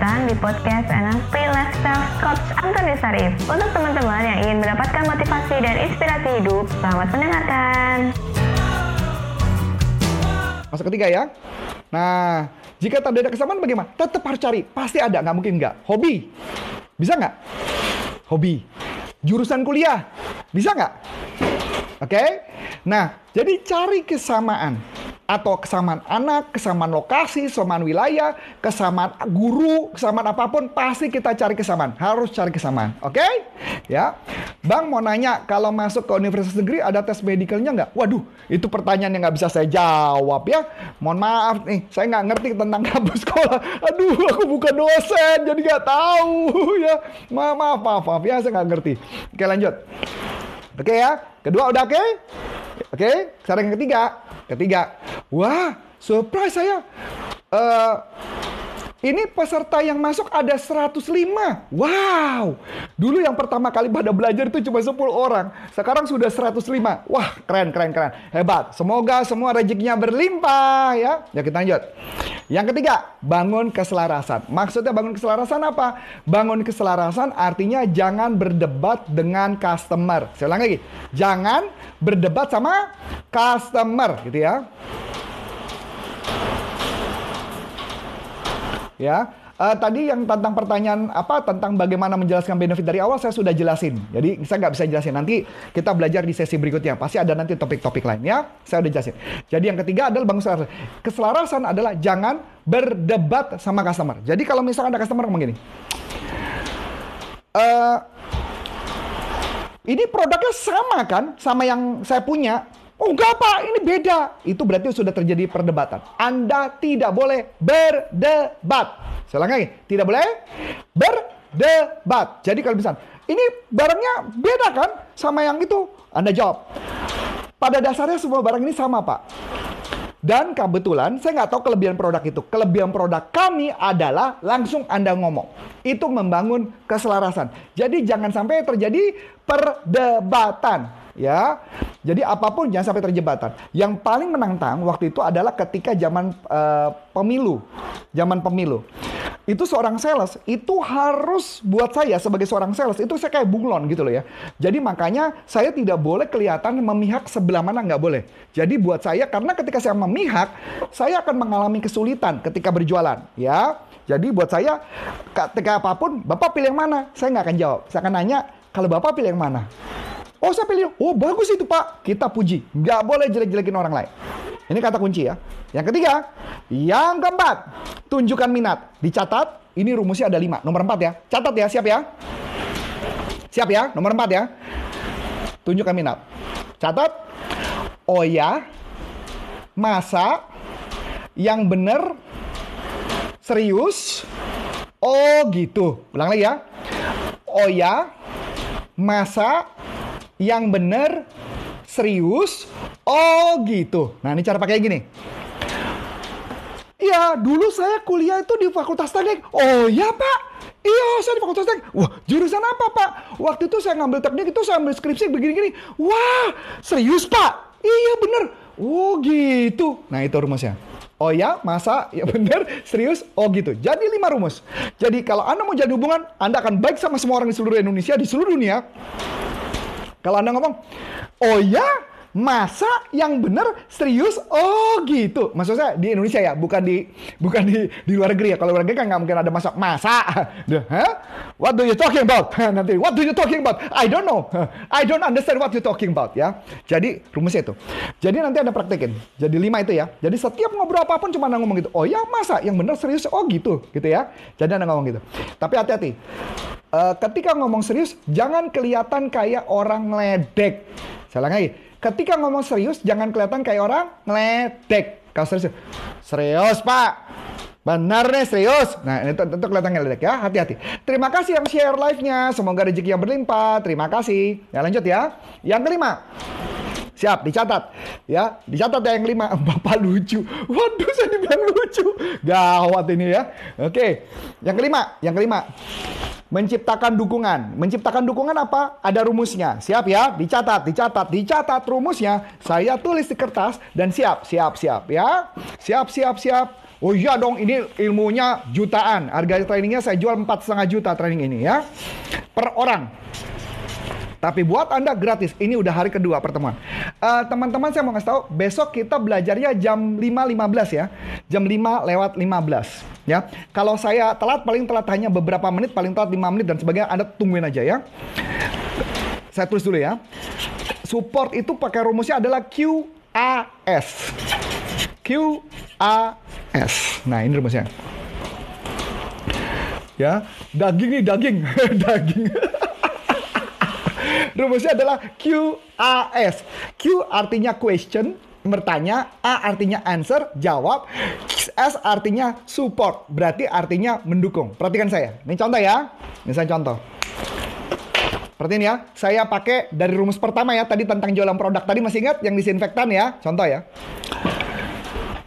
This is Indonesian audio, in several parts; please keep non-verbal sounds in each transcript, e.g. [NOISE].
datang di podcast NLP Lifestyle Coach Antoni Sarif. Untuk teman-teman yang ingin mendapatkan motivasi dan inspirasi hidup, selamat mendengarkan. Masuk ketiga ya. Nah, jika tak ada kesamaan bagaimana? Tetap harus cari. Pasti ada, nggak mungkin nggak. Hobi. Bisa nggak? Hobi. Jurusan kuliah. Bisa nggak? Oke? Nah, jadi cari kesamaan atau kesamaan anak, kesamaan lokasi, kesamaan wilayah, kesamaan guru, kesamaan apa pun pasti kita cari kesamaan. Harus cari kesamaan. Oke? Ya. Bang mau nanya kalau masuk ke universitas negeri ada tes medicalnya nggak? Waduh, itu pertanyaan yang nggak bisa saya jawab ya. Mohon maaf nih, saya nggak ngerti tentang [LAUGHS] kampus sekolah. Aduh, aku bukan dosen jadi nggak tahu [LAUGHS] ya. Maaf, maaf, maaf, maaf ya saya nggak ngerti. Oke lanjut. Oke ya, kedua udah oke? Oke, sekarang yang ketiga. Ketiga, wah, surprise saya. Uh, ini peserta yang masuk ada 105. Wow. Dulu yang pertama kali pada belajar itu cuma 10 orang. Sekarang sudah 105. Wah, keren, keren, keren. Hebat. Semoga semua rezekinya berlimpah ya. Ya kita lanjut. Yang ketiga, bangun keselarasan. Maksudnya bangun keselarasan apa? Bangun keselarasan artinya jangan berdebat dengan customer. Saya ulang lagi. Jangan berdebat sama customer gitu ya. Ya, uh, tadi yang tentang pertanyaan apa tentang bagaimana menjelaskan benefit dari awal saya sudah jelasin. Jadi saya nggak bisa jelasin. Nanti kita belajar di sesi berikutnya. Pasti ada nanti topik-topik lain ya. Saya udah jelasin. Jadi yang ketiga adalah bangun keselarasan. Keselarasan adalah jangan berdebat sama customer. Jadi kalau misalkan ada customer ngomong gini, uh, ini produknya sama kan sama yang saya punya. Oh enggak pak, ini beda. Itu berarti sudah terjadi perdebatan. Anda tidak boleh berdebat. Saya lagi, tidak boleh berdebat. Jadi kalau misalnya, ini barangnya beda kan sama yang itu? Anda jawab. Pada dasarnya semua barang ini sama pak. Dan kebetulan saya nggak tahu kelebihan produk itu. Kelebihan produk kami adalah langsung Anda ngomong. Itu membangun keselarasan. Jadi jangan sampai terjadi perdebatan ya. Jadi apa pun jangan sampai terjebatan. Yang paling menantang waktu itu adalah ketika zaman uh, pemilu, zaman pemilu. Itu seorang sales itu harus buat saya sebagai seorang sales itu saya kayak bunglon gitu loh ya. Jadi makanya saya tidak boleh kelihatan memihak sebelah mana nggak boleh. Jadi buat saya karena ketika saya memihak, saya akan mengalami kesulitan ketika berjualan ya. Jadi buat saya ketika apa pun, Bapak pilih yang mana? Saya nggak akan jawab. Saya akan nanya, kalau Bapak pilih yang mana? Oh saya pilih, oh bagus itu pak. Kita puji. Nggak boleh jelek-jelekin orang lain. Ini kata kunci ya. Yang ketiga, yang keempat, tunjukkan minat. Dicatat, ini rumusnya ada lima. Nomor empat ya. Catat ya, siap ya. Siap ya, nomor empat ya. Tunjukkan minat. Catat. Oh ya, masa, yang benar, serius. Oh gitu. Ulang lagi ya. Oh ya, masa, yang benar serius oh gitu nah ini cara pakai gini Iya, dulu saya kuliah itu di Fakultas Teknik. Oh ya Pak, iya saya di Fakultas Teknik. Wah, jurusan apa Pak? Waktu itu saya ngambil teknik itu saya ambil skripsi begini-gini. Wah, serius Pak? Iya bener. Oh gitu. Nah itu rumusnya. Oh ya, masa? Ya bener, serius? Oh gitu. Jadi lima rumus. Jadi kalau Anda mau jadi hubungan, Anda akan baik sama semua orang di seluruh Indonesia, di seluruh dunia. Kalau Anda ngomong, oh ya, masa yang benar serius? Oh gitu. Maksud saya di Indonesia ya, bukan di bukan di di luar negeri ya. Kalau luar negeri kan nggak mungkin ada masa masa. [LAUGHS] Huh? What do you talking about? [LAUGHS] Nanti what do you talking about? I don't know. [LAUGHS] I don't understand what you talking about ya. Jadi rumusnya itu. Jadi nanti Anda praktekin. Jadi lima itu ya. Jadi setiap ngobrol apa pun cuma Anda ngomong gitu. Oh ya masa yang benar serius? Oh gitu. Gitu ya. Jadi Anda ngomong gitu. Tapi hati-hati. Uh, ketika ngomong serius, jangan kelihatan kayak orang ngeledek. Salah lagi. Ketika ngomong serius, jangan kelihatan kayak orang ngeledek. Kalau serius, serius pak. Benar nih serius. Nah ini tentu kelihatan ngeledek ya. Hati-hati. Terima kasih yang share live-nya. Semoga rezeki yang berlimpah. Terima kasih. Ya lanjut ya. Yang kelima. Siap, dicatat. Ya, dicatat ya yang kelima. [LAUGHS] Bapak lucu. Waduh, saya dibilang lucu. Gawat ini ya. Oke. Yang kelima, yang kelima. Menciptakan dukungan. Menciptakan dukungan apa? Ada rumusnya. Siap ya? Dicatat, dicatat, dicatat rumusnya. Saya tulis di kertas dan siap, siap, siap ya. Siap, siap, siap. Oh iya dong, ini ilmunya jutaan. Harga trainingnya saya jual empat setengah juta training ini ya per orang. Tapi buat Anda gratis. Ini udah hari kedua pertemuan. Uh, teman-teman saya mau kasih tahu, besok kita belajarnya jam 5.15 ya. Jam 5 lewat 15 ya. Kalau saya telat paling telat hanya beberapa menit, paling telat 5 menit dan sebagainya, Anda tungguin aja ya. Saya tulis dulu ya. Support itu pakai rumusnya adalah QAS. QAS. Nah, ini rumusnya. Ya, daging nih, daging. [LAUGHS] daging. Rumusnya adalah QAS. Q artinya question, bertanya, A artinya answer, jawab, S artinya support, berarti artinya mendukung. Perhatikan saya. Ini contoh ya. Ini saya contoh. Perhatiin ya, saya pakai dari rumus pertama ya, tadi tentang jualan produk. Tadi masih ingat yang disinfektan ya? Contoh ya.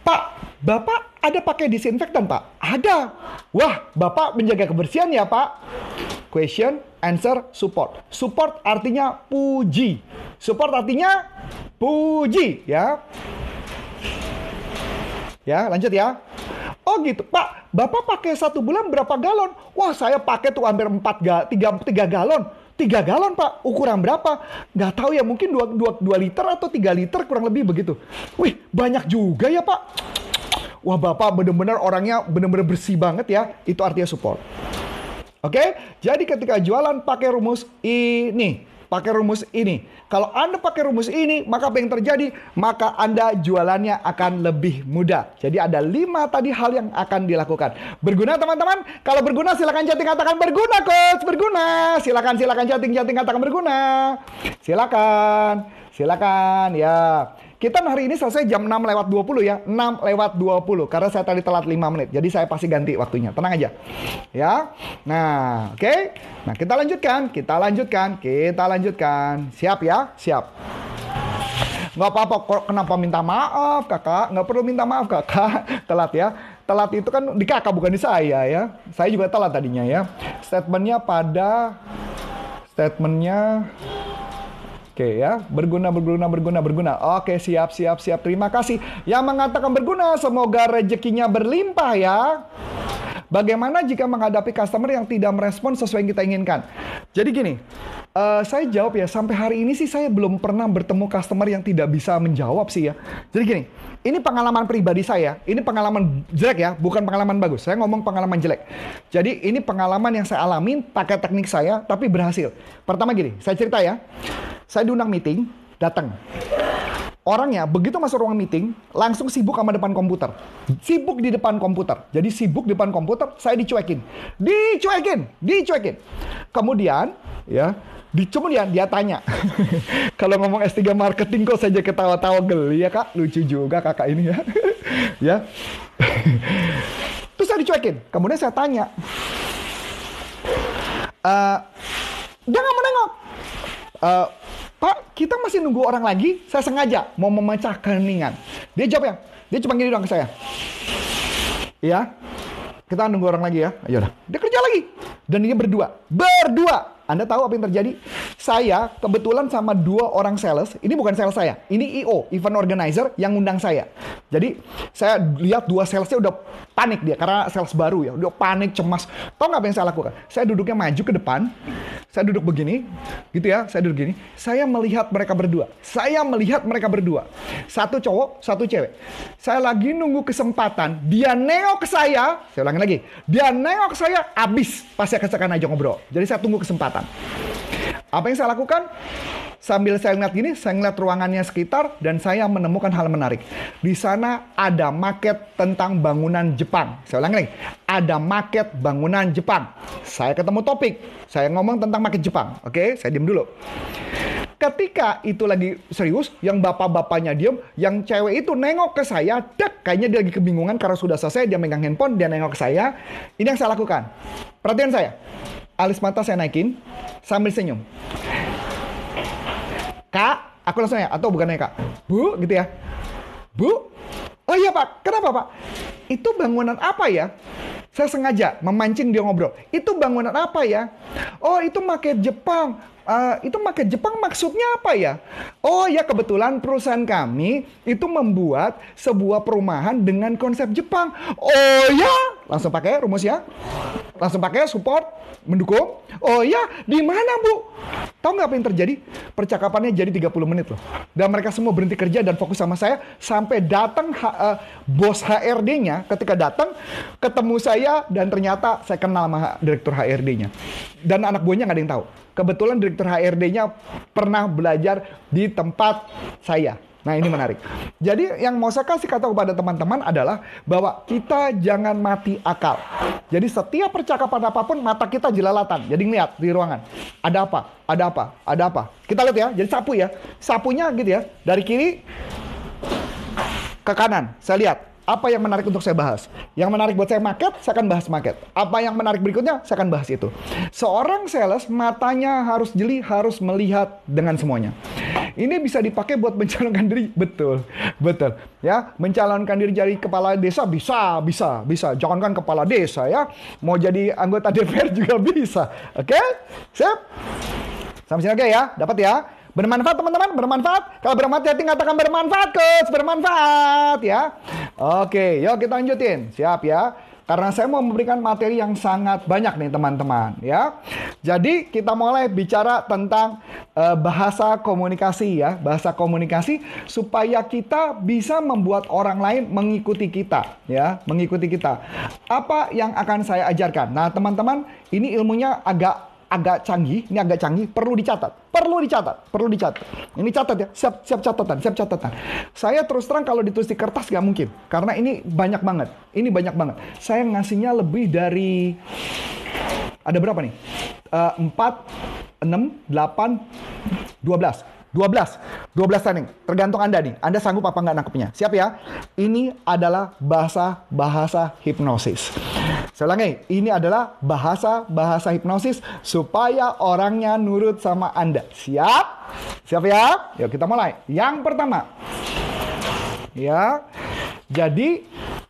Pak, Bapak ada pakai disinfektan, Pak? Ada. Wah, Bapak menjaga kebersihan ya, Pak? Question, answer, support. Support artinya puji. Support artinya puji, ya. Ya, lanjut ya. Oh gitu, Pak. Bapak pakai satu bulan berapa galon? Wah, saya pakai tuh hampir 4 ga, 3, 3 galon. 3 galon pak, ukuran berapa? Nggak tahu ya, mungkin 2, 2, 2 liter atau 3 liter kurang lebih begitu. Wih, banyak juga ya pak. Wah bapak bener-bener orangnya bener-bener bersih banget ya. Itu artinya support. Oke, jadi ketika jualan pakai rumus ini, pakai rumus ini. Kalau Anda pakai rumus ini, maka apa yang terjadi? Maka Anda jualannya akan lebih mudah. Jadi ada lima tadi hal yang akan dilakukan. Berguna teman-teman? Kalau berguna silakan chatting katakan berguna coach, berguna. Silakan silakan chatting chatting katakan berguna. Silakan. Silakan ya. Kita hari ini selesai jam 6 lewat 20 ya. 6 lewat 20. Karena saya tadi telat 5 menit. Jadi saya pasti ganti waktunya. Tenang aja. Ya. Nah, oke. Okay. Nah, kita lanjutkan. Kita lanjutkan. Kita lanjutkan. Siap ya? Siap. Nggak apa-apa. Kenapa minta maaf, kakak? Nggak perlu minta maaf, kakak. [LAUGHS] Telat ya. Telat itu kan di kakak, bukan di saya ya. Saya juga telat tadinya ya. Statementnya pada... Statementnya... Oke ya, berguna, berguna, berguna, berguna. Oke, siap, siap, siap. Terima kasih. Yang mengatakan berguna, semoga rezekinya berlimpah ya. Bagaimana jika menghadapi customer yang tidak merespon sesuai yang kita inginkan? Jadi gini, uh, saya jawab ya, sampai hari ini sih saya belum pernah bertemu customer yang tidak bisa menjawab sih ya. Jadi gini, ini pengalaman pribadi saya, ini pengalaman jelek ya, bukan pengalaman bagus. Saya ngomong pengalaman jelek. Jadi ini pengalaman yang saya alamin pakai teknik saya, tapi berhasil. Pertama gini, saya cerita ya. Saya diundang meeting, datang. Orangnya begitu masuk ruang meeting, langsung sibuk sama depan komputer. Sibuk di depan komputer. Jadi sibuk di depan komputer, saya dicuekin. Dicuekin, dicuekin. Kemudian, ya, di, kemudian dia tanya, [LAUGHS] kalau ngomong S3 marketing kok saja ketawa-tawa geli ya kak, lucu juga kakak ini ya, [LAUGHS] ya. [LAUGHS] Terus saya dicuekin, kemudian saya tanya, uh, dia nggak mau nengok. Uh, Pak, kita masih nunggu orang lagi. Saya sengaja mau memecah keheningan. Dia jawab ya. Dia cuma gini doang ke saya. Iya. Kita nunggu orang lagi ya. Ayo dah. Dia kerja lagi. Dan dia berdua. Berdua. Anda tahu apa yang terjadi? Saya kebetulan sama dua orang sales. Ini bukan sales saya. Ini IO, event organizer yang ngundang saya. Jadi saya lihat dua salesnya udah panik dia karena sales baru ya. Udah panik, cemas. Tahu nggak apa yang saya lakukan? Saya duduknya maju ke depan. Saya duduk begini, gitu ya. Saya duduk gini. Saya melihat mereka berdua. Saya melihat mereka berdua. Satu cowok, satu cewek. Saya lagi nunggu kesempatan. Dia nengok ke saya. Saya ulangi lagi. Dia nengok ke saya. Abis. Pasti akan aja ngobrol. Jadi saya tunggu kesempatan. Apa yang saya lakukan? Sambil saya ngeliat gini, saya ngeliat ruangannya sekitar dan saya menemukan hal menarik. Di sana ada market tentang bangunan Jepang. Saya ulangi lagi, ada market bangunan Jepang. Saya ketemu topik, saya ngomong tentang market Jepang. Oke, saya diam dulu. Ketika itu lagi serius, yang bapak-bapaknya diem, yang cewek itu nengok ke saya, dek, kayaknya dia lagi kebingungan karena sudah selesai, dia megang handphone, dia nengok ke saya. Ini yang saya lakukan. Perhatian saya alis mata saya naikin sambil senyum. Kak, aku langsung ya, atau bukan ya kak? Bu, gitu ya. Bu, oh iya pak, kenapa pak? Itu bangunan apa ya? Saya sengaja memancing dia ngobrol. Itu bangunan apa ya? Oh itu market Jepang. uh, itu market Jepang maksudnya apa ya? Oh ya kebetulan perusahaan kami itu membuat sebuah perumahan dengan konsep Jepang. Oh ya, langsung pakai rumus ya. Langsung pakai support, mendukung. Oh ya, di mana Bu? Tahu nggak apa yang terjadi? Percakapannya jadi 30 menit loh. Dan mereka semua berhenti kerja dan fokus sama saya sampai datang uh, bos HRD-nya ketika datang ketemu saya dan ternyata saya kenal sama direktur HRD-nya. Dan anak buahnya nggak ada yang tahu. Kebetulan direktur HRD-nya pernah belajar di tempat saya. Nah ini menarik. Jadi yang mau saya kasih kata kepada teman-teman adalah bahwa kita jangan mati akal. Jadi setiap percakapan apa pun mata kita jelalatan. Jadi ngeliat di ruangan. Ada apa? Ada apa? Ada apa? Kita lihat ya. Jadi sapu ya. Sapunya gitu ya. Dari kiri ke kanan. Saya lihat apa yang menarik untuk saya bahas. Yang menarik buat saya market, saya akan bahas market. Apa yang menarik berikutnya, saya akan bahas itu. Seorang sales matanya harus jeli, harus melihat dengan semuanya. Ini bisa dipakai buat mencalonkan diri, betul, betul. Ya, mencalonkan diri jadi kepala desa bisa, bisa, bisa. Jangankan kepala desa ya, mau jadi anggota [LAUGHS] DPR juga bisa. Oke, okay? sip. Sampai sini oke ya, dapat ya. Bermanfaat teman-teman, bermanfaat. Kalau bermanfaat, hati katakan bermanfaat, coach. Bermanfaat ya. Oke, yuk kita lanjutin. Siap ya. Karena saya mau memberikan materi yang sangat banyak nih teman-teman ya. Jadi kita mulai bicara tentang uh, bahasa komunikasi ya, bahasa komunikasi supaya kita bisa membuat orang lain mengikuti kita ya, mengikuti kita. Apa yang akan saya ajarkan? Nah, teman-teman, ini ilmunya agak agak canggih, ini agak canggih, perlu dicatat. Perlu dicatat, perlu dicatat. Ini catat ya, siap siap catatan, siap catatan. Saya terus terang kalau ditulis di kertas nggak mungkin, karena ini banyak banget. Ini banyak banget. Saya ngasihnya lebih dari ada berapa nih? Uh, 4, 6, 8, 12. 12. 12 training. Tergantung Anda nih. Anda sanggup apa nggak nangkepnya. Siap ya? Ini adalah bahasa-bahasa hipnosis. Saya ulangi, ini adalah bahasa-bahasa hipnosis supaya orangnya nurut sama Anda. Siap? Siap ya? Yuk kita mulai. Yang pertama. Ya. Jadi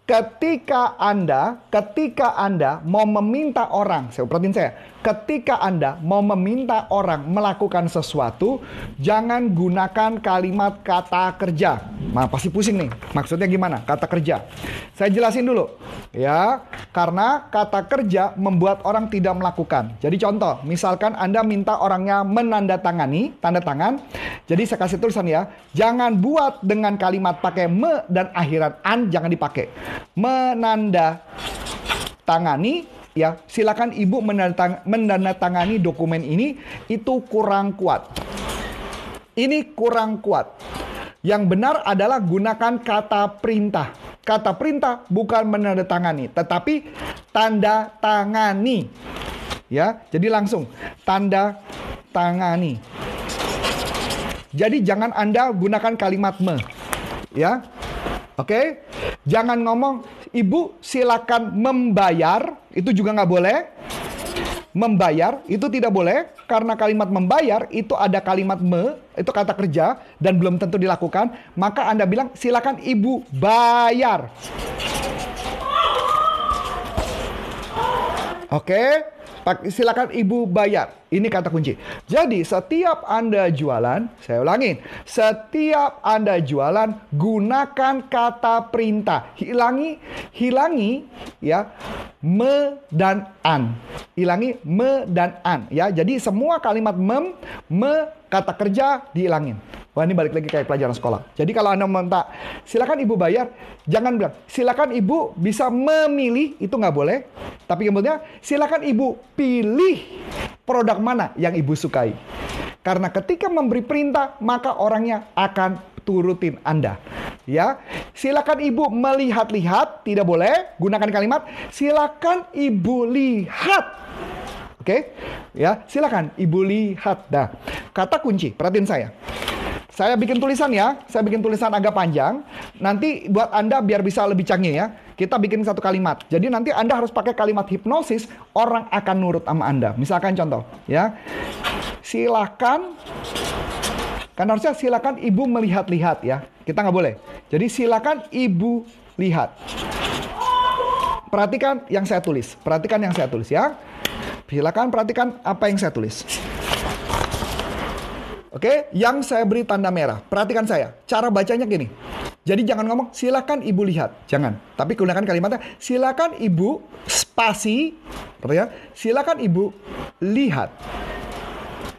ketika Anda, ketika Anda mau meminta orang, saya perhatiin saya, ketika Anda mau meminta orang melakukan sesuatu, jangan gunakan kalimat kata kerja. Nah, pasti pusing nih. Maksudnya gimana? Kata kerja. Saya jelasin dulu. Ya, karena kata kerja membuat orang tidak melakukan. Jadi contoh, misalkan Anda minta orangnya menandatangani, tanda tangan. Jadi saya kasih tulisan ya, jangan buat dengan kalimat pakai me dan akhiran an jangan dipakai. Menanda tangani ya silakan ibu menandatangani dokumen ini itu kurang kuat. Ini kurang kuat. Yang benar adalah gunakan kata perintah. Kata perintah bukan menandatangani, tetapi tanda tangani. Ya, jadi langsung tanda tangani. Jadi jangan Anda gunakan kalimat me. Ya. Oke? Okay? Jangan ngomong ibu silakan membayar, itu juga nggak boleh. Membayar itu tidak boleh karena kalimat membayar itu ada kalimat me, itu kata kerja dan belum tentu dilakukan. Maka Anda bilang silakan ibu bayar. Oke, silakan ibu bayar. Ini kata kunci. Jadi setiap Anda jualan, saya ulangin, setiap Anda jualan gunakan kata perintah. Hilangi hilangi ya me dan an. Hilangi me dan an ya. Jadi semua kalimat mem, me, kata kerja dihilangin. Wah ini balik lagi kayak pelajaran sekolah. Jadi kalau Anda minta silakan ibu bayar, jangan bilang silakan ibu bisa memilih, itu nggak boleh. Tapi kemudian silakan ibu pilih produk mana yang ibu sukai. Karena ketika memberi perintah, maka orangnya akan turutin Anda. Ya, silakan ibu melihat-lihat, tidak boleh gunakan kalimat silakan ibu lihat. Oke, okay? ya silakan ibu lihat. Nah, kata kunci, perhatiin saya. Saya bikin tulisan ya, saya bikin tulisan agak panjang. Nanti buat Anda biar bisa lebih canggih ya, kita bikin satu kalimat. Jadi nanti Anda harus pakai kalimat hipnosis, orang akan nurut sama Anda. Misalkan contoh ya, silakan kan harusnya silakan ibu melihat-lihat ya. Kita nggak boleh. Jadi silakan ibu lihat. Perhatikan yang saya tulis. Perhatikan yang saya tulis ya. Silakan perhatikan apa yang saya tulis. Oke, yang saya beri tanda merah. Perhatikan saya. Cara bacanya gini. Jadi jangan ngomong silakan ibu lihat, jangan. Tapi gunakan kalimatnya silakan ibu spasi, ya. Silakan ibu lihat.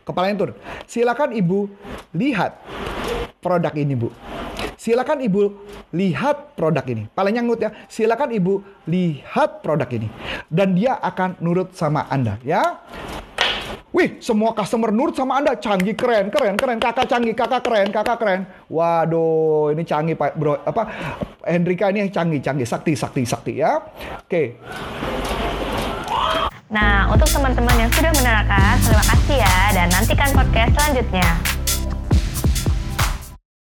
Kepalanya turun. Silakan ibu lihat produk ini bu. Silakan ibu lihat produk ini. Paling ngut ya. Silakan ibu lihat produk ini. Dan dia akan nurut sama anda ya. Wih, semua customer nurut sama Anda. Canggih, keren, keren, keren. Kakak canggih, kakak keren, kakak keren. Waduh, ini canggih Pak Bro. Apa Hendrika ini yang canggih, canggih, sakti, sakti, sakti ya. Oke. Nah, untuk teman-teman yang sudah menerangkan, terima kasih ya dan nantikan podcast selanjutnya.